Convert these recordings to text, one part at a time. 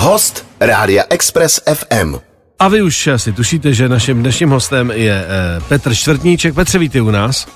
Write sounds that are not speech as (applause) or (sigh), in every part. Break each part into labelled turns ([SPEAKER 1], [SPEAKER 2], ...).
[SPEAKER 1] Host Rádia Express FM.
[SPEAKER 2] A vy už asi tušíte, že naším dnešním hostem je eh, Petr Čtvrtníček. Petře, vítej u nás.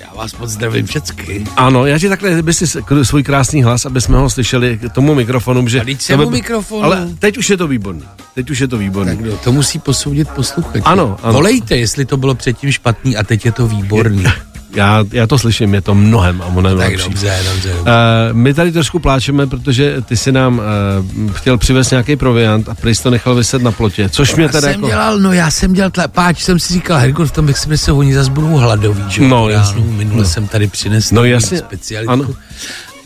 [SPEAKER 3] Já vás moc zdravím všecky.
[SPEAKER 2] Ano, já ti takhle, by si svůj krásný hlas, aby jsme ho slyšeli k tomu mikrofonu, že...
[SPEAKER 3] A teď
[SPEAKER 2] to
[SPEAKER 3] u mikrofonu.
[SPEAKER 2] Ale teď už je to výborný. Teď už je to výborný.
[SPEAKER 3] Tak kdo, to musí posoudit posluchač.
[SPEAKER 2] Ano, ano.
[SPEAKER 3] Volejte, jestli to bylo předtím špatný a teď je to výborný. (laughs)
[SPEAKER 2] Já, já to slyším, je to mnohem a mnohem
[SPEAKER 3] tak
[SPEAKER 2] lepší.
[SPEAKER 3] dobře, dobře. dobře.
[SPEAKER 2] Uh, my tady trošku pláčeme, protože ty si nám uh, chtěl přivést nějaký proviant a prý to nechal vyset na plotě, což mě
[SPEAKER 3] já
[SPEAKER 2] teda
[SPEAKER 3] jsem
[SPEAKER 2] jako...
[SPEAKER 3] dělal, no já jsem dělal, tla, páč jsem si říkal, Herko, v tom se oni zase budou hladoví, že?
[SPEAKER 2] No,
[SPEAKER 3] ráno.
[SPEAKER 2] jasně.
[SPEAKER 3] Minule
[SPEAKER 2] No.
[SPEAKER 3] jsem tady přinesl
[SPEAKER 2] No, jasně.
[SPEAKER 3] specialitku.
[SPEAKER 2] Ano.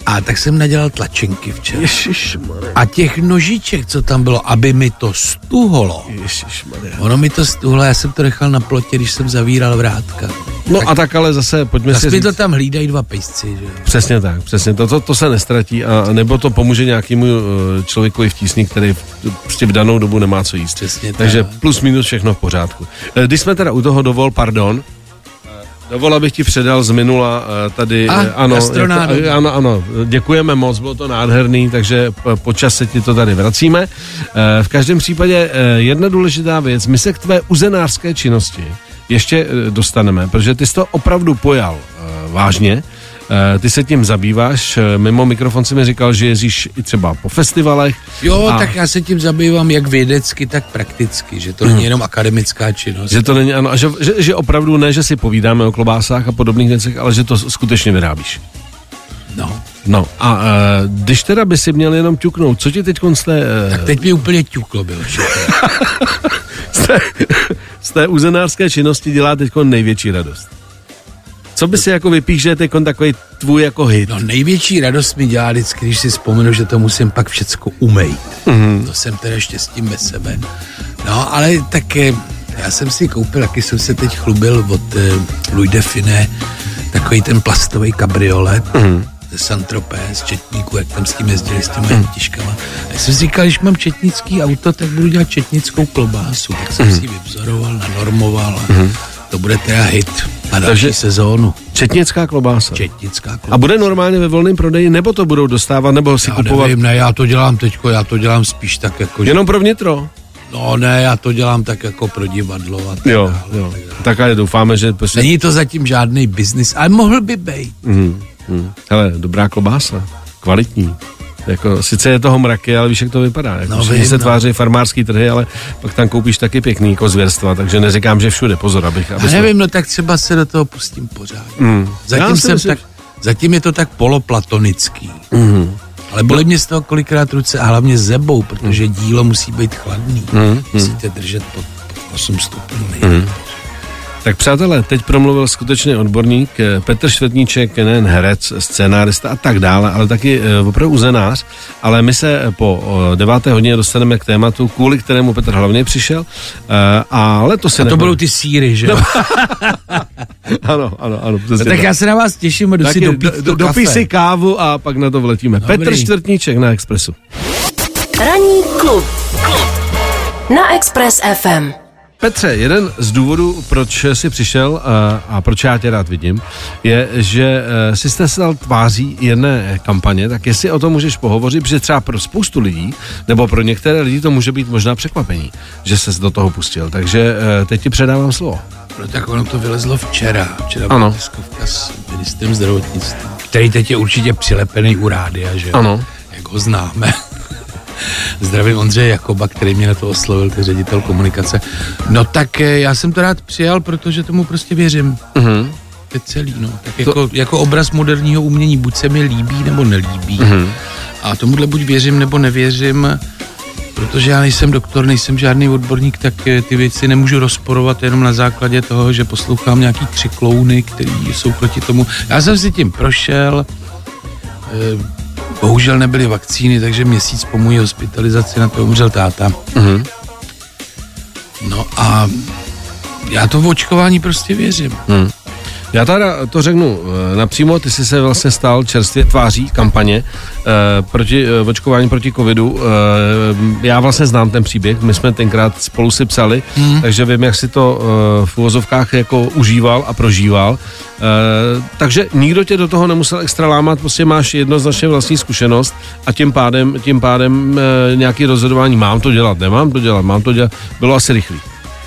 [SPEAKER 3] A tak jsem nadělal tlačenky včera.
[SPEAKER 2] Ježišmarja.
[SPEAKER 3] A těch nožiček, co tam bylo, aby mi to stuhlo.
[SPEAKER 2] Ježišmarja.
[SPEAKER 3] Ono mi to stuhlo, já jsem to nechal na plotě, když jsem zavíral vrátka.
[SPEAKER 2] No a tak ale zase pojďme si říct,
[SPEAKER 3] to tam hlídají dva pejsci, že?
[SPEAKER 2] Přesně tak, přesně to, to, to se nestratí a nebo to pomůže nějakému eh, člověku v tísni, který v- prostě v danou dobu nemá co jíst.
[SPEAKER 3] Přesně
[SPEAKER 2] Takže
[SPEAKER 3] tak.
[SPEAKER 2] plus minus všechno v pořádku. Eh, Když jsme teda u toho dovol, pardon, eh, Dovol, abych ti předal z minula tady,
[SPEAKER 3] A,
[SPEAKER 2] eh, ano,
[SPEAKER 3] gastronádu.
[SPEAKER 2] jako- ano, ano, děkujeme moc, bylo to nádherný, takže p- po čase ti to tady vracíme. V každém případě jedna důležitá věc, my se k tvé uzenářské činnosti ještě eh, dostaneme, protože ty jsi to opravdu pojal eh, vážně, Eh, ty se tím zabýváš, mimo mikrofon si mi říkal, že jezdíš i třeba po festivalech.
[SPEAKER 3] Jo,
[SPEAKER 2] A-
[SPEAKER 3] tak já se tím zabývám jak vědecky, tak prakticky, že to není jenom akademická činnost.
[SPEAKER 2] Že to není, ano, a že, že, že opravdu ne, že si povídáme o klobásách a podobných věcech, ale že to skutečně vyrábíš.
[SPEAKER 3] No,
[SPEAKER 2] No a e, když teda by si měl jenom ťuknout, co ti teď z té, e,
[SPEAKER 3] tak teď mi úplně ťuklo bylo. (laughs)
[SPEAKER 2] z té, uzenářské činnosti dělá teď největší radost? Co by si jako vypíš, že je teď takový tvůj jako hit?
[SPEAKER 3] No největší radost mi dělá vždycky, když si vzpomenu, že to musím pak všecko umejt.
[SPEAKER 2] Mhm.
[SPEAKER 3] Mm-hmm. To jsem teda štěstím bez sebe. No, ale tak eh, já jsem si koupil, taky jsem se teď chlubil od eh, Louis de Finé, takový ten plastový kabriolet.
[SPEAKER 2] Mhm.
[SPEAKER 3] Mm-hmm ze Saint-Tropez, z Četníku, jak tam s tím jezdili, s těmi mm. tiškama. A já jsem si říkal, když mám četnický auto, tak budu dělat četnickou klobásu. Tak jsem
[SPEAKER 2] Mhm.
[SPEAKER 3] mm. si vyvzoroval, nanormoval a mm. to bude teda hit na další
[SPEAKER 2] Takže-
[SPEAKER 3] sezónu.
[SPEAKER 2] Četnická klobása.
[SPEAKER 3] Četnická klobása.
[SPEAKER 2] A bude normálně ve volném prodeji, nebo to budou dostávat, nebo si
[SPEAKER 3] Já
[SPEAKER 2] kupovat?
[SPEAKER 3] nevím, ne, já to dělám teďko, já to dělám spíš tak jako, že,
[SPEAKER 2] Jenom pro vnitro?
[SPEAKER 3] no ne, já to dělám tak jako pro divadlo a tak
[SPEAKER 2] Jo,
[SPEAKER 3] dále.
[SPEAKER 2] jo. Tak ale doufáme, že prostě...
[SPEAKER 3] Není to zatím žádný biznis, ale mohl by být.
[SPEAKER 2] Hmm, hmm. Hele, dobrá klobása, kvalitní. Jako, sice je toho mraky, ale víš, jak to vypadá. Jako,
[SPEAKER 3] No, vím,
[SPEAKER 2] se
[SPEAKER 3] no.
[SPEAKER 2] tváří farmářský trhy, ale pak tam koupíš taky pěkný jako zvěrstva, takže neříkám, že všude, pozor, abych...
[SPEAKER 3] A
[SPEAKER 2] abych
[SPEAKER 3] nevím, no tak třeba se do toho pustím pořád.
[SPEAKER 2] Já
[SPEAKER 3] Zatím jsem
[SPEAKER 2] myslím,
[SPEAKER 3] tak, zatím je to tak poloplatonický.
[SPEAKER 2] Mhm.
[SPEAKER 3] Ale bolí mě z toho kolikrát ruce a hlavně zebou, protože dílo musí být chladný.
[SPEAKER 2] Mhm.
[SPEAKER 3] Musíte držet pod, pod 8 stupňů.
[SPEAKER 2] Tak přátelé, teď promluvil skutečný odborník eh, Petr Švetníček, nejen herec, scénárista a tak dále, ale taky eh, opravdu uzenář. Ale my se eh, po deváté hodině dostaneme k tématu, kvůli kterému Petr hlavně přišel. Ale to se
[SPEAKER 3] A to
[SPEAKER 2] nebude-
[SPEAKER 3] budou ty síry, že? No, (laughs)
[SPEAKER 2] Ano, ano, ano.
[SPEAKER 3] no, tak já se na vás těším jdu si dopít
[SPEAKER 2] do, do, si kávu a pak na to vletíme.
[SPEAKER 3] Dobrý.
[SPEAKER 2] Petr Čtvrtníček na Expressu.
[SPEAKER 4] Ranní klub na Express FM.
[SPEAKER 2] Petře, jeden z důvodů, proč jsi přišel a, a proč já tě rád vidím, je, že eh, jsi se stal tváří jedné kampaně, tak jestli o tom můžeš pohovořit, protože třeba pro spoustu lidí, nebo pro některé lidi to může být možná překvapení, že ses do toho pustil. Takže eh, teď ti předávám slovo.
[SPEAKER 3] No tak ono to vylezlo včera. Včera
[SPEAKER 2] Ano.
[SPEAKER 3] byla tiskovka s ministrem zdravotnictví, který teď je určitě přilepený u rádia, že?
[SPEAKER 2] Ano.
[SPEAKER 3] Jak ho známe. Zdravím Ondřeje Jakoba, který mě na to oslovil, to je ředitel komunikace. No tak eh, já jsem to rád přijal, protože tomu prostě věřím.
[SPEAKER 2] Mhm.
[SPEAKER 3] To je celý, no. Tak jako, jako obraz moderního umění, buď se mi líbí, nebo nelíbí.
[SPEAKER 2] Mhm.
[SPEAKER 3] A tomuhle buď věřím, nebo nevěřím, protože já nejsem doktor, nejsem žádný odborník, tak eh, ty věci nemůžu rozporovat jenom na základě toho, že poslouchám nějaký tři klouny, který jsou proti tomu. Já jsem si tím prošel, eh, bohužel nebyly vakcíny, takže měsíc po mojí hospitalizaci na to umřel táta.
[SPEAKER 2] Mhm.
[SPEAKER 3] No a já to v očkování prostě věřím.
[SPEAKER 2] Hmm. Já teda to řeknu eh, napřímo, ty jsi se vlastně stal čerstvě tváří kampaně eh, proti eh, očkování proti covidu. Eh, já vlastně znám ten příběh, my jsme tenkrát spolu si psali, hmm. takže vím, jak si to eh, v uvozovkách jako užíval a prožíval. Eh, takže nikdo tě do toho nemusel extra lámat, prostě máš jednoznačně vlastní zkušenost a tím pádem, tím pádem eh, nějaký rozhodování, mám to dělat, nemám to dělat, mám to dělat, bylo asi rychlý.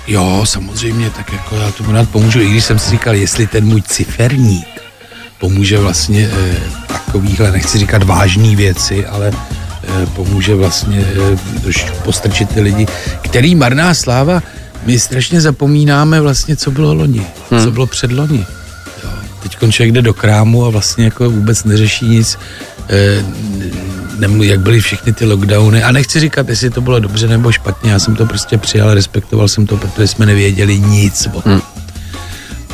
[SPEAKER 3] Jo, samozřejmě, tak jako já tomu rád pomůžu, i když jsem si říkal, jestli ten můj ciferník pomůže vlastně eh, takovýhle, nechci říkat vážné věci, ale eh, pomůže vlastně eh, trošku postrčit ty lidi, který marná sláva, my strašně zapomínáme vlastně, co bylo loni, hmm. co bylo předloni. Jo, teď člověk jde do krámu a vlastně jako vůbec neřeší nic, eh, nemluví, jak byly všechny ty lockdowny. A nechci říkat, jestli to bylo dobře nebo špatně, já jsem to prostě přijal, respektoval jsem to, protože jsme nevěděli nic o tom. Hmm.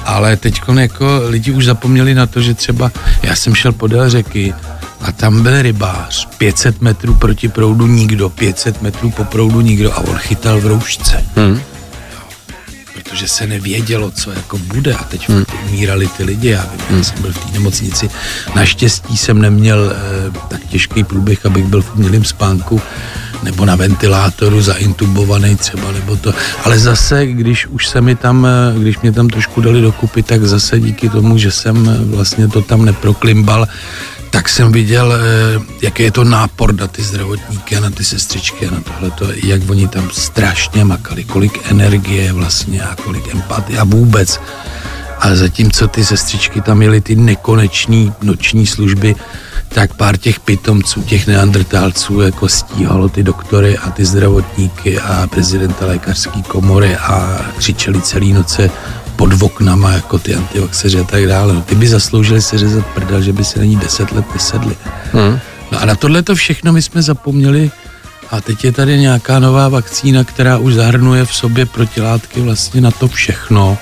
[SPEAKER 3] Ale teď jako lidi už zapomněli na to, že třeba já jsem šel podél řeky a tam byl rybář, 500 metrů proti proudu nikdo, 500 metrů po proudu nikdo a on chytal v roušce.
[SPEAKER 2] Hmm.
[SPEAKER 3] Protože se nevědělo, co jako bude a teď hmm. umírali ty lidi, já vím, já jsem byl v té nemocnici, naštěstí jsem neměl eh, tak těžký průběh, abych byl v umělém spánku, nebo na ventilátoru zaintubovaný třeba, nebo to. Ale zase, když už se mi tam, eh, když mě tam trošku dali dokupy, tak zase díky tomu, že jsem eh, vlastně to tam neproklimbal, tak jsem viděl, eh, jaký je to nápor na ty zdravotníky a na ty sestřičky a na tohle, jak oni tam strašně makali, kolik energie vlastně a kolik empatie a vůbec. A zatímco ty sestřičky tam měly ty nekonečné noční služby, tak pár těch pitomců, těch neandrtálců jako stíhalo ty doktory a ty zdravotníky a prezidenta lékařské komory a křičeli celý noce pod oknama, jako ty antivaxeři a tak dále. No, ty by zasloužili se řezat prdel, že by se na ní deset let nesedli. Hmm. No a na tohle to všechno my jsme zapomněli a teď je tady nějaká nová vakcína, která už zahrnuje v sobě protilátky vlastně na to všechno.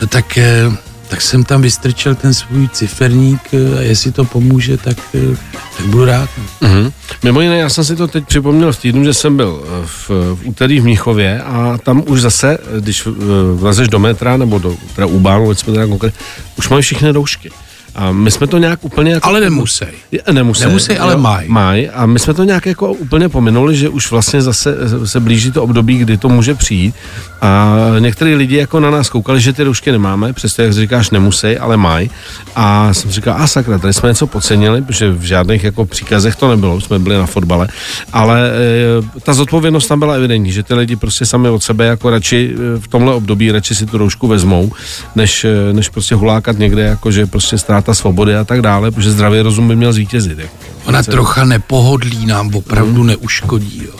[SPEAKER 3] No, tak eh, tak jsem tam vystrčil ten svůj ciferník eh, a jestli to pomůže, tak, eh, tak budu rád.
[SPEAKER 2] Mm-hmm. Mimo jiné, já jsem si to teď připomněl v týdnu, že jsem byl eh, v, v úterý v Mnichově a tam už zase, když vlezeš do metra nebo do teda Ubánu, jsme teda konkrétně, už mají všechny doušky. A my jsme to nějak úplně jako...
[SPEAKER 3] Ale nemusí.
[SPEAKER 2] Nemusí.
[SPEAKER 3] Nemusí, ale mají.
[SPEAKER 2] Mají. A my jsme to nějak jako úplně pominuli, že už vlastně zase se blíží to období, kdy to může přijít. A některý lidi jako na nás koukali, že ty roušky nemáme, přesto jak říkáš, nemusí, ale mají. A jsem říkal, a sakra, tady jsme něco podcenili, protože v žádných jako příkazech to nebylo, jsme byli na fotbale. Ale e, ta zodpovědnost tam byla evidentní, že ty lidi prostě sami od sebe jako radši e, v tomhle období radši si tu roušku vezmou, než, e, než prostě hulákat někde, jako že prostě ztráta svobody a tak dále, protože zdravý rozum by měl zvítězit. Jako.
[SPEAKER 3] Ona trocha nepohodlí nám opravdu hmm. neuškodí. Jo.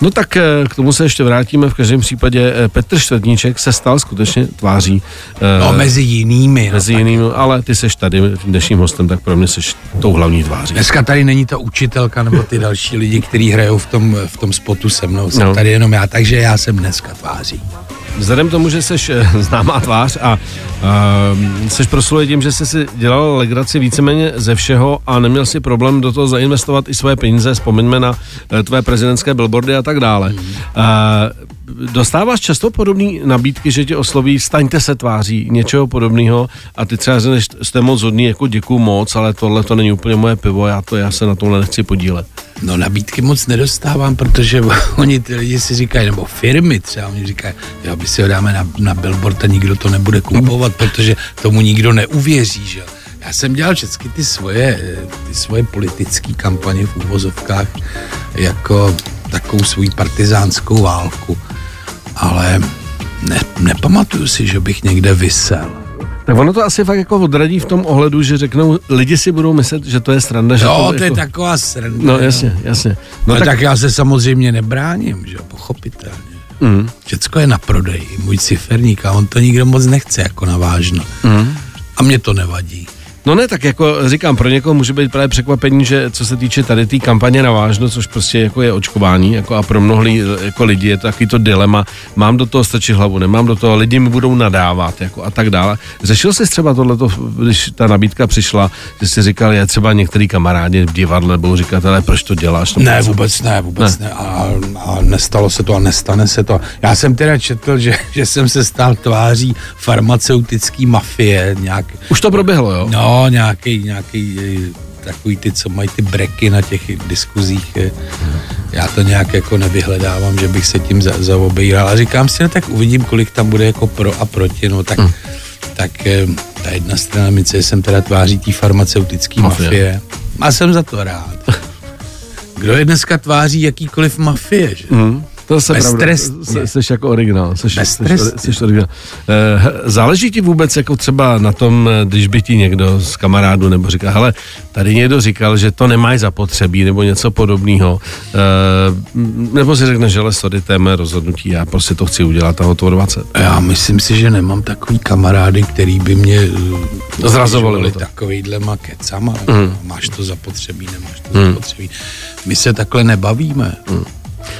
[SPEAKER 2] No tak eh, k tomu se ještě vrátíme. V každém případě eh, Petr Čtvrtníček se stal skutečně tváří.
[SPEAKER 3] Eh, no mezi jinými.
[SPEAKER 2] No, mezi no, jinými, ale ty seš tady dnešním hostem, tak pro mě seš tou hlavní tváří.
[SPEAKER 3] Dneska tady není ta učitelka nebo ty další lidi, kteří hrajou v tom, v tom spotu se mnou. Jsem no. tady jenom já, takže já jsem dneska tváří.
[SPEAKER 2] Vzhledem tomu, že jsi (laughs) známá tvář a uh, jsi proslulý tím, že jsi si dělal legraci víceméně ze všeho a neměl si problém do toho zainvestovat i svoje peníze, vzpomeňme na uh, tvé prezidentské billboardy a tak dále. Uh, dostáváš často podobné nabídky, že tě osloví, staňte se tváří, něčeho podobného a ty třeba řekneš, jste moc hodný, jako děkuju moc, ale tohle to není úplně moje pivo, já, to, já se na tomhle nechci podílet.
[SPEAKER 3] No nabídky moc nedostávám, protože (laughs) oni ty lidi si říkají, nebo firmy třeba, oni říkají, jo, my si ho dáme na, na billboard a nikdo to nebude kupovat, protože tomu nikdo neuvěří, že já jsem dělal všechny ty svoje, ty svoje politické kampaně v úvozovkách jako takovou svou partizánskou válku, ale ne, nepamatuju si, že bych někde vysel.
[SPEAKER 2] Tak ono to asi fakt jako odradí v tom ohledu, že řeknou, lidi si budou myslet, že to je sranda. Že
[SPEAKER 3] jo,
[SPEAKER 2] to,
[SPEAKER 3] to
[SPEAKER 2] jako...
[SPEAKER 3] je taková sranda.
[SPEAKER 2] No jasně, jasně.
[SPEAKER 3] No, tak... tak já se samozřejmě nebráním, že pochopitelně. Mm. Všecko je na prodej, můj ciferník a on to nikdo moc nechce jako na vážno. Mm. A mě to nevadí.
[SPEAKER 2] No ne, tak jako říkám, pro někoho může být právě překvapení, že co se týče tady té tý kampaně na vážno, což prostě jako je očkování, jako a pro mnoho jako lidi je to takový to dilema, mám do toho stačit hlavu, nemám do toho, lidi mi budou nadávat, jako a tak dále. Řešil jsi třeba tohleto, když ta nabídka přišla, že jsi říkal, je třeba některý kamarádi v divadle budou říkat, ale proč to děláš?
[SPEAKER 3] Ne, vůbec ne, vůbec ne. ne. A, a nestalo se to a nestane se to. Já jsem teda četl, že, že jsem se stal tváří farmaceutický mafie. Nějak,
[SPEAKER 2] Už to proběhlo, jo?
[SPEAKER 3] No, nějaký, nějaký takový ty, co mají ty breky na těch diskuzích. Já to nějak jako nevyhledávám, že bych se tím za, zaobejral. A říkám si, no tak uvidím, kolik tam bude jako pro a proti. No tak, mm. tak ta jedna strana mince jsem teda tváří té farmaceutické mafie. mafie. A jsem za to rád. (laughs) Kdo je dneska tváří jakýkoliv mafie, že? Mm.
[SPEAKER 2] To se pravda. Jsi jako originál. Jsi, jsi, jsi originál. Eh, záleží ti vůbec jako třeba na tom, eh, když by ti někdo z kamarádu nebo říká, hele, tady někdo říkal, že to nemáš zapotřebí nebo něco podobného, eh, nebo si řekne, že sorry, to je mé rozhodnutí, já prostě to chci udělat a hotovo 20.
[SPEAKER 3] Já myslím si, že nemám takový kamarády, který by mě
[SPEAKER 2] zrazovali
[SPEAKER 3] takovýhlema kecama. Mm. Máš to zapotřebí, nemáš to mm. zapotřebí. My se takhle nebavíme. Mm.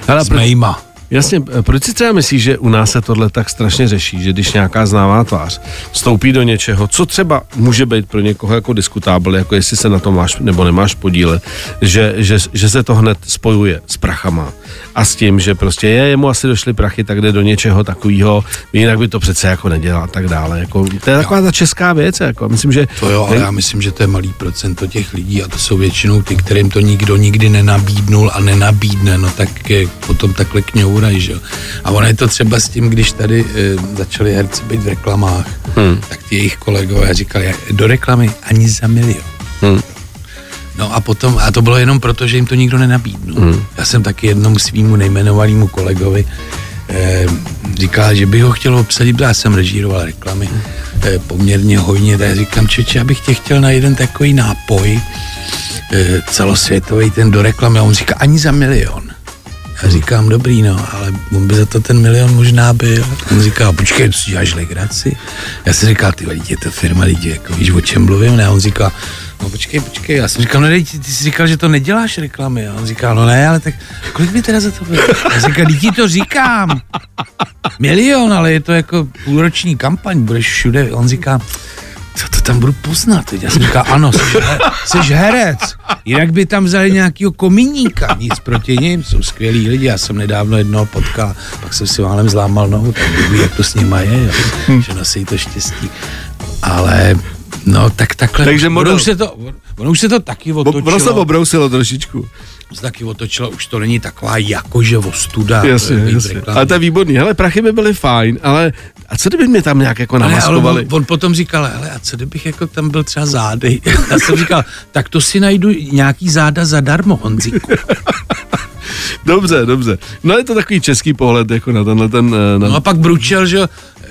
[SPEAKER 3] Hele, s mejma.
[SPEAKER 2] Jasně, proč si třeba myslíš, že u nás se tohle tak strašně řeší, že když nějaká známá tvář vstoupí do něčeho, co třeba může být pro někoho jako diskutábel, jako jestli se na to máš nebo nemáš podílet, že, že, že se to hned spojuje s prachama a s tím, že prostě je, jemu asi došly prachy, tak jde do něčeho takového, jinak by to přece jako nedělal a tak dále. Jako, to je taková ta česká věc, jako, myslím, že...
[SPEAKER 3] To jo, ale já myslím, že to je malý procento těch lidí a to jsou většinou ty, kterým to nikdo nikdy nenabídnul a nenabídne, no tak potom takhle kňourají, že jo. A ono je to třeba s tím, když tady e, začali herci být v reklamách, hmm. tak ti jejich kolegové říkali, do reklamy ani za milion. Hmm. No a potom, a to bylo jenom proto, že jim to nikdo nenabídnul. Hmm. Já jsem taky jednomu svýmu nejmenovanému kolegovi eh, říkal, že by ho chtěl obsadit, já jsem režíroval reklamy eh, poměrně hojně, tak říkám, čeče, abych tě chtěl na jeden takový nápoj celosvětový, ten do reklamy, a on říká, ani za milion. Já říkám, dobrý, no, ale on by za to ten milion možná byl. On říká, počkej, si děláš legraci. Já jsem říkal, ty lidi, je to firma, lidi, jako víš, o čem mluvím, ne? On říká, no počkej, počkej, já jsem říkal, no ty, ty jsi říkal, že to neděláš reklamy. A on říkal, no ne, ale tak kolik by teda za to bylo? Já říkal, ti to říkám. Milion, ale je to jako půlroční kampaň, budeš všude. On říká, co to tam budu poznat? Já jsem říkal, ano, jsi, her, jsi herec. Jinak by tam vzali nějakého kominíka. Nic proti ním, jsou skvělí lidi. Já jsem nedávno jednoho potkal, pak jsem si málem zlámal nohu, tak ví, jak to s nima je, jo, že nosí to štěstí. Ale No, tak takhle.
[SPEAKER 2] Takže
[SPEAKER 3] model... ono, už se to, ono už se to taky otočilo.
[SPEAKER 2] Ono se obrousilo trošičku.
[SPEAKER 3] Se taky otočilo, už to není taková jakože ostuda.
[SPEAKER 2] Jasně, jasně. Ale to je výborný. Hele, prachy by byly fajn, ale a co kdyby mě tam nějak jako namaskovali?
[SPEAKER 3] On, on, potom říkal, hele, a co kdybych jako tam byl třeba zády? (laughs) Já jsem říkal, tak to si najdu nějaký záda zadarmo, Honziku. (laughs)
[SPEAKER 2] dobře, dobře. No je to takový český pohled jako na tenhle ten...
[SPEAKER 3] Eh, na... No a pak bručel, že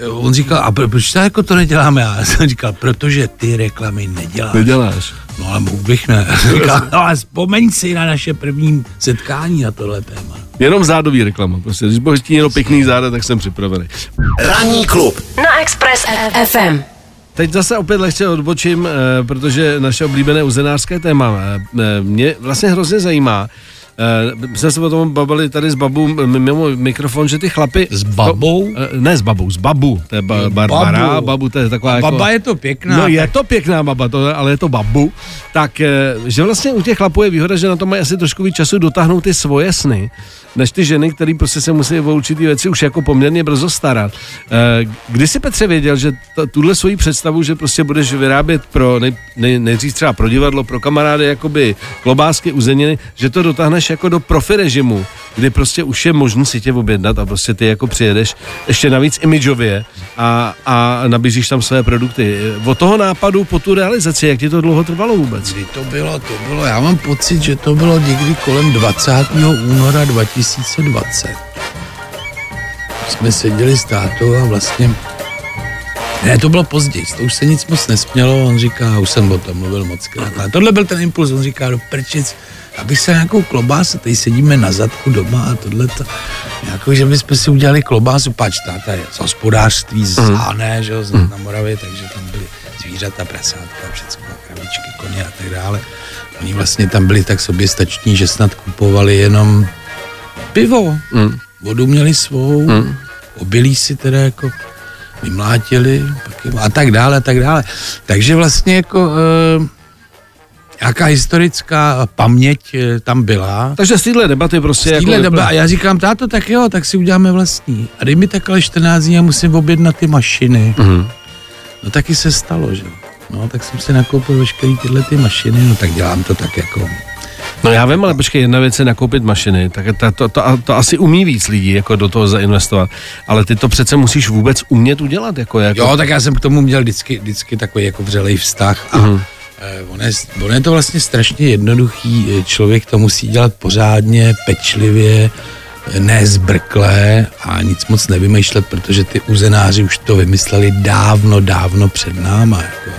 [SPEAKER 3] on říkal, a proč to jako to neděláme? A já jsem říkal, protože ty reklamy neděláš.
[SPEAKER 2] Neděláš.
[SPEAKER 3] No ale mohl bych ne. (laughs) Říkal, no ale vzpomeň si na naše první setkání na tohle téma.
[SPEAKER 2] Jenom zádový reklama. Prostě, když budeš někdo pěkný záda, tak jsem připravený.
[SPEAKER 1] Ranní klub
[SPEAKER 4] na Express FM.
[SPEAKER 2] Teď zase opět lehce odbočím, eh, protože naše oblíbené uzenářské téma eh, mě vlastně hrozně zajímá, Uh, jsme se o tom bavili tady s babou mimo mikrofon, že ty chlapy...
[SPEAKER 3] S babou?
[SPEAKER 2] Uh, ne s babou, s babu. To je ba, Barbara, babu. babu to je taková
[SPEAKER 3] A
[SPEAKER 2] jako...
[SPEAKER 3] Baba je to pěkná.
[SPEAKER 2] No tak... je to pěkná baba, to, ale je to babu. Tak, uh, že vlastně u těch chlapů je výhoda, že na to mají asi trošku víc času dotáhnout ty svoje sny než ty ženy, které prostě se musí o určitý věci už jako poměrně brzo starat. Eh, kdy jsi Petře věděl, že t- tuhle svoji představu, že prostě budeš vyrábět pro, nej, nej, nejdřív třeba pro divadlo, pro kamarády, jakoby klobásky, uzeniny, že to dotáhneš jako do profi režimu, kdy prostě už je možné si tě objednat a prostě ty jako přijedeš ještě navíc imidžově a, a nabízíš tam své produkty. Od toho nápadu po tu realizaci, jak ti to dlouho trvalo vůbec?
[SPEAKER 3] Kdy to bylo, to bylo, já mám pocit, že to bylo někdy kolem 20. února 2000 2020. Jsme seděli s tátou a vlastně ne, to bylo později, to už se nic moc nesmělo, on říká, už jsem o tom mluvil moc krát. A tohle byl ten impuls, on říká, do prčic, aby se nějakou klobásu, tady sedíme na zadku doma a tohle to, jako, že bychom si udělali klobásu, pač, táta je z hospodářství, z mm. Hané, že jo, mm. na Moravě, takže tam byly zvířata, prasátka, všechno, kravičky, koně a tak dále. Oni vlastně tam byli tak soběstační, že snad kupovali jenom pivo.
[SPEAKER 2] Mm.
[SPEAKER 3] Vodu měli svou,
[SPEAKER 2] Mm.
[SPEAKER 3] obilí si teda jako vymlátili a tak dále, a tak dále. Takže vlastně jako e, nějaká historická paměť e, tam byla.
[SPEAKER 2] Takže z téhle debaty prostě
[SPEAKER 3] Z
[SPEAKER 2] jako...
[SPEAKER 3] doby, a já říkám, táto, tak jo, tak si uděláme vlastní. A dej mi tak ale 14 dní a musím objednat ty mašiny.
[SPEAKER 2] Mhm.
[SPEAKER 3] No taky se stalo, že? No, tak jsem si nakoupil veškeré tyhle ty mašiny, no tak dělám to tak jako...
[SPEAKER 2] No já vím, ale počkej, jedna věc je nakoupit mašiny, tak to, to, to, to asi umí víc lidí, jako do toho zainvestovat, ale ty to přece musíš vůbec umět udělat, jako, jako
[SPEAKER 3] Jo, tak já jsem k tomu měl vždycky, vždycky takový jako vřelej vztah a
[SPEAKER 2] Mhm.
[SPEAKER 3] Eh, on, je, on je to vlastně strašně jednoduchý, eh, člověk to musí dělat pořádně, pečlivě, eh, ne zbrklé a nic moc nevymýšlet, protože ty uzenáři už to vymysleli dávno, dávno před náma. Jako.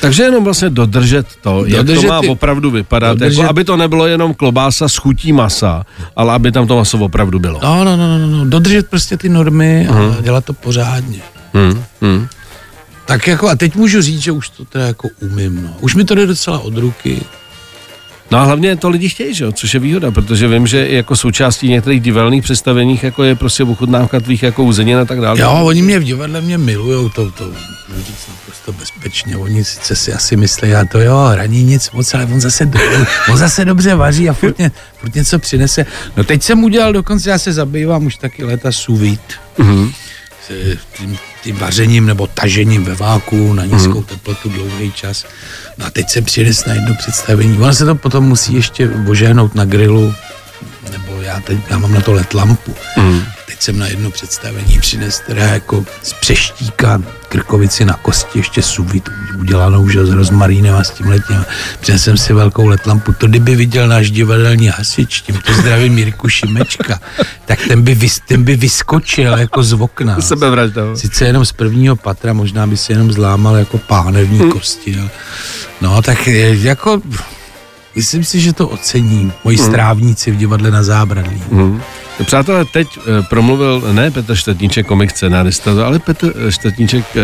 [SPEAKER 2] Takže jenom vlastně dodržet to, jak
[SPEAKER 3] Dodržet
[SPEAKER 2] to má
[SPEAKER 3] ty-
[SPEAKER 2] opravdu vypadat,
[SPEAKER 3] dodržet-
[SPEAKER 2] jako, aby to nebylo jenom klobása s chutí masa, ale aby tam to maso opravdu bylo.
[SPEAKER 3] No, no, no, no, no, dodržet prostě ty normy a dělat to pořádně.
[SPEAKER 2] Hmm, hmm.
[SPEAKER 3] Tak jako a teď můžu říct, že už to teda jako umím, no. Už mi to jde docela od ruky.
[SPEAKER 2] No a hlavně to lidi chtějí, že jo? což je výhoda, protože vím, že jako součástí některých divadelních představeních jako je prostě ochutnávka tvých jako uzenin a tak dále.
[SPEAKER 3] Jo, oni mě v divadle mě milujou, to, to můžu říct naprosto bezpečně. Oni sice si asi myslí, a to jo, hraní nic moc, ale on zase, do, on zase dobře vaří a furt, ně, furt něco přinese. No teď jsem udělal dokonce, já se zabývám už taky léta suvít.
[SPEAKER 2] Mhm.
[SPEAKER 3] S tím, tím vařením nebo tažením ve váku na nízkou teplotu dlouhý čas. No a teď jsem přines na jedno představení. Ono se to potom musí ještě ožehnout na grilu, já teď já mám na to let lampu.
[SPEAKER 2] Mhm.
[SPEAKER 3] Teď jsem na jedno představení přines teda jako z přeštíka krkovici na kosti, ještě suvit udělanou že, s rozmarínem a s tím letím. Přinesl jsem si velkou letlampu. To kdyby viděl náš divadelní hasič, tímto zdravím Mirku Šimečka, (laughs) tak ten by, vys, ten by vyskočil jako z okna. (laughs)
[SPEAKER 2] Sebevražda. jo.
[SPEAKER 3] Sice jenom z prvního patra, možná by si jenom zlámal jako pánevní
[SPEAKER 2] Hm.
[SPEAKER 3] kosti. No tak jako... Myslím si, že to ocení moji
[SPEAKER 2] Hm.
[SPEAKER 3] strávníci v divadle na zábradlí.
[SPEAKER 2] Mhm. Přátelé, teď eh, promluvil ne Petr Štetníček, komik scenárista, ale Petr eh, Štetníček, eh,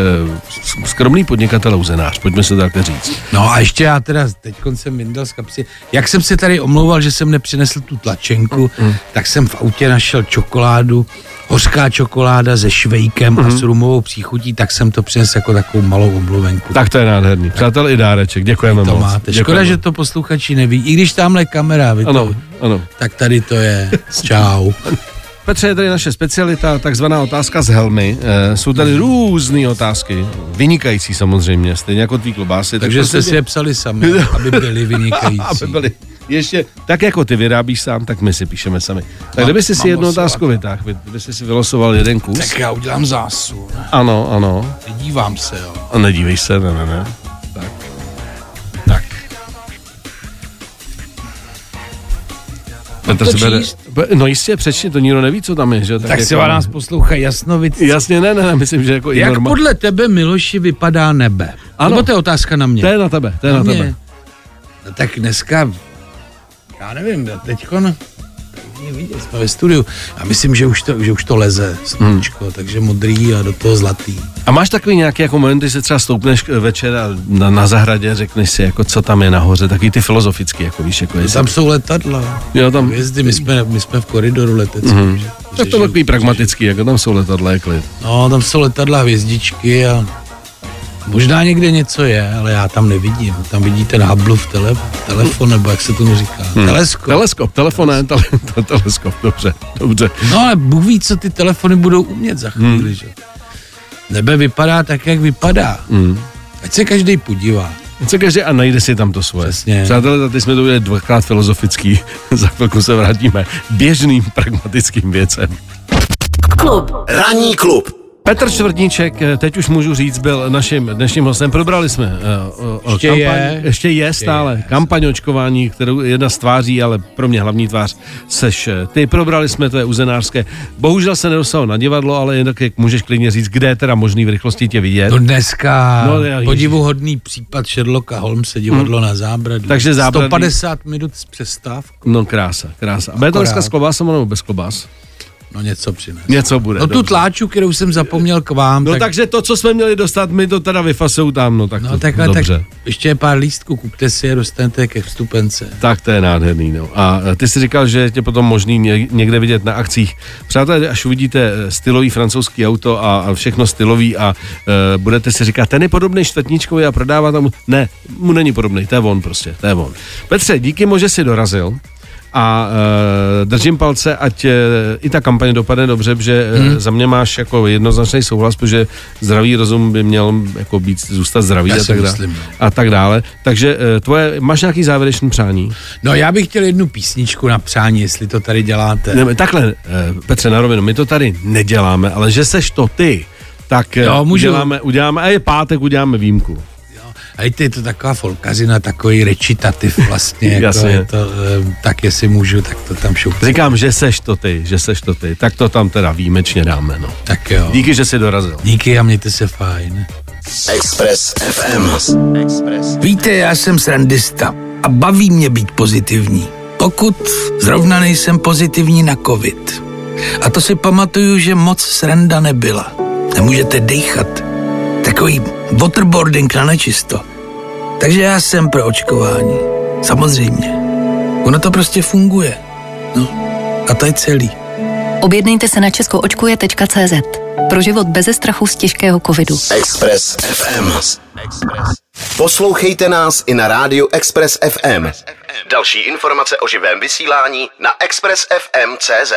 [SPEAKER 2] skromný podnikatel a uzenář, pojďme se takhle říct.
[SPEAKER 3] No a ještě já teda teď jsem vyndal z kapsy. Jak jsem se tady omlouval, že jsem nepřinesl tu tlačenku,
[SPEAKER 2] Mm.
[SPEAKER 3] tak jsem v autě našel čokoládu, hořká čokoláda se švejkem
[SPEAKER 2] Mm.
[SPEAKER 3] a s rumovou příchutí, tak jsem to přinesl jako takovou malou omluvenku.
[SPEAKER 2] Tak to je nádherný. Přátel i dáreček, děkujeme
[SPEAKER 3] to
[SPEAKER 2] moc.
[SPEAKER 3] máte. Škoda,
[SPEAKER 2] Děkujeme.
[SPEAKER 3] že to posluchači neví. I když tamhle kamera, vy to,
[SPEAKER 2] Ano, ano.
[SPEAKER 3] tak tady to je. Čau. (laughs)
[SPEAKER 2] Petře, je tady naše specialita, takzvaná otázka z helmy. E, jsou tady různé otázky, vynikající samozřejmě, stejně jako tvý klobásy.
[SPEAKER 3] Takže
[SPEAKER 2] tak
[SPEAKER 3] jste si je psali sami, aby byli (laughs) vynikající.
[SPEAKER 2] aby byli ještě, tak jako ty vyrábíš sám, tak my si píšeme sami. Tak kdyby si si jednu otázku vytáhl, kdyby si si vylosoval jeden kus.
[SPEAKER 3] Tak já udělám zásun.
[SPEAKER 2] Ano, ano.
[SPEAKER 3] Dívám se, jo.
[SPEAKER 2] A nedívej se, ne, ne, ne. Tak.
[SPEAKER 3] Tak.
[SPEAKER 2] Petr
[SPEAKER 3] to
[SPEAKER 2] si bere, no jistě, přečti, to nikdo neví, co tam je, že?
[SPEAKER 3] Tak
[SPEAKER 2] jako,
[SPEAKER 3] si vás poslouchají jasnovic.
[SPEAKER 2] Jasně, ne, ne, ne, myslím, že jako i
[SPEAKER 3] Jak
[SPEAKER 2] norma.
[SPEAKER 3] podle tebe, Miloši, vypadá nebe?
[SPEAKER 2] Ano.
[SPEAKER 3] Nebo to je otázka na mě?
[SPEAKER 2] To je na tebe, to je na,
[SPEAKER 3] mě.
[SPEAKER 2] tebe.
[SPEAKER 3] No, tak dneska, já nevím, teďkon, vidět, jsme ve studiu. Já myslím, že už to, že už to leze, sluníčko,
[SPEAKER 2] Hmm.
[SPEAKER 3] takže modrý a do toho zlatý.
[SPEAKER 2] A máš takový nějaký jako moment, kdy se třeba stoupneš večer a na, na zahradě řekneš si, jako co tam je nahoře, takový ty filozofický, jako víš, jako jestli,
[SPEAKER 3] Tam jsou letadla,
[SPEAKER 2] jo, tam,
[SPEAKER 3] hvězdy, my jsme, my jsme v koridoru leteckém. Mm-hmm.
[SPEAKER 2] tak to takový pragmatický, jako tam jsou letadla, je klid.
[SPEAKER 3] No, tam jsou letadla, hvězdičky a možná někde něco je, ale já tam nevidím. Tam vidíte na Hubbleův tele, telefon, nebo jak se tomu říká, hmm. teleskop.
[SPEAKER 2] Teleskop, telefon, ne, tele, (laughs) te- teleskop, dobře, dobře.
[SPEAKER 3] No ale Bůh ví, co ty telefony budou umět za chvíli, hmm. že? Nebe vypadá tak, jak vypadá.
[SPEAKER 2] Hmm.
[SPEAKER 3] Ať se každý podívá.
[SPEAKER 2] Co každý a najde si tam to svoje.
[SPEAKER 3] Přesně.
[SPEAKER 2] Přátelé, teď jsme to udělali dvakrát filozofický, (laughs) za chvilku se vrátíme běžným pragmatickým věcem.
[SPEAKER 4] Klub.
[SPEAKER 1] Ranní klub.
[SPEAKER 2] Petr Čtvrtníček, eh, teď už můžu říct, byl naším dnešním hostem. Probrali jsme uh, uh,
[SPEAKER 3] Ještě
[SPEAKER 2] kampaň,
[SPEAKER 3] je.
[SPEAKER 2] ještě je stále,
[SPEAKER 3] je.
[SPEAKER 2] kampaň očkování, kterou jedna z tváří, ale pro mě hlavní tvář seš eh, ty. Probrali jsme, to je uzenářské. Bohužel se nedostalo na divadlo, ale jinak jak můžeš klidně říct, kde je teda možný v rychlosti tě vidět.
[SPEAKER 3] No dneska
[SPEAKER 2] No, já-
[SPEAKER 3] podivuhodný případ Sherlocka Holmesa divadlo hmm. na zábradlí.
[SPEAKER 2] Takže zábradlí-
[SPEAKER 3] 150 minut s přestávkou.
[SPEAKER 2] No krása, krása. A bude to dneska s klobásem nebo bez klobás?
[SPEAKER 3] No něco přines.
[SPEAKER 2] Něco bude.
[SPEAKER 3] No tu
[SPEAKER 2] dobře.
[SPEAKER 3] tláču, kterou jsem zapomněl k vám.
[SPEAKER 2] No
[SPEAKER 3] tak,
[SPEAKER 2] takže to, co jsme měli dostat, my to teda vyfasou tam, no tak
[SPEAKER 3] no
[SPEAKER 2] to,
[SPEAKER 3] takhle,
[SPEAKER 2] dobře.
[SPEAKER 3] tak ještě je pár lístků, kupte si je, dostanete ke vstupence.
[SPEAKER 2] Tak to je nádherný, no. A eh, ty jsi říkal, že je tě potom možný ně- někde vidět na akcích. Přátelé, až uvidíte eh, stylový francouzský auto a, a všechno stylový a uh, budete si říkat, ten je podobný čtvrtničkovi a prodává tam... Ne, mu není podobný, to je on prostě, to je on. Petře, díky že jsi dorazil a uh, držím palce, ať uh, i ta kampaně dopadne dobře, že uh,
[SPEAKER 3] Hmm.
[SPEAKER 2] za mě máš jako jednoznačný souhlas, protože zdravý rozum by měl jako být, zůstat zdravý
[SPEAKER 3] Já
[SPEAKER 2] a tak, dále,
[SPEAKER 3] no.
[SPEAKER 2] a tak dále. Takže uh, tvoje, máš nějaký závěrečný přání?
[SPEAKER 3] No já bych chtěl jednu písničku na přání, jestli to tady děláte.
[SPEAKER 2] Ne, takhle, eh, Petře, na rovinu, my to tady neděláme, ale že seš to ty, tak jo,
[SPEAKER 3] můžu.
[SPEAKER 2] uděláme, uděláme, a je pátek, uděláme výjimku.
[SPEAKER 3] A i ty je to taková folkařina, takový recitativ vlastně, (laughs) jako
[SPEAKER 2] Jasně.
[SPEAKER 3] je to, eh, tak jestli můžu, tak to tam šoupnu.
[SPEAKER 2] Říkám, že seš to ty, že seš to ty, tak to tam teda výjimečně dáme, no.
[SPEAKER 3] Tak jo.
[SPEAKER 2] Díky, že jsi dorazil.
[SPEAKER 3] Díky a mějte se fajn.
[SPEAKER 1] Express FM. Express.
[SPEAKER 3] Víte, já jsem srandista a baví mě být pozitivní. Pokud zrovna nejsem pozitivní na covid. A to si pamatuju, že moc sranda nebyla. Nemůžete dýchat. Takový waterboarding na nečisto. Takže já jsem pro očkování. Samozřejmě. Ono to prostě funguje. No, a to je celý.
[SPEAKER 4] Objednejte se na českoočkuje.cz. Pro život beze strachu z těžkého covidu.
[SPEAKER 1] Express FM. Express. Poslouchejte nás i na rádiu Express FM. Další informace o živém vysílání na expressfm.cz.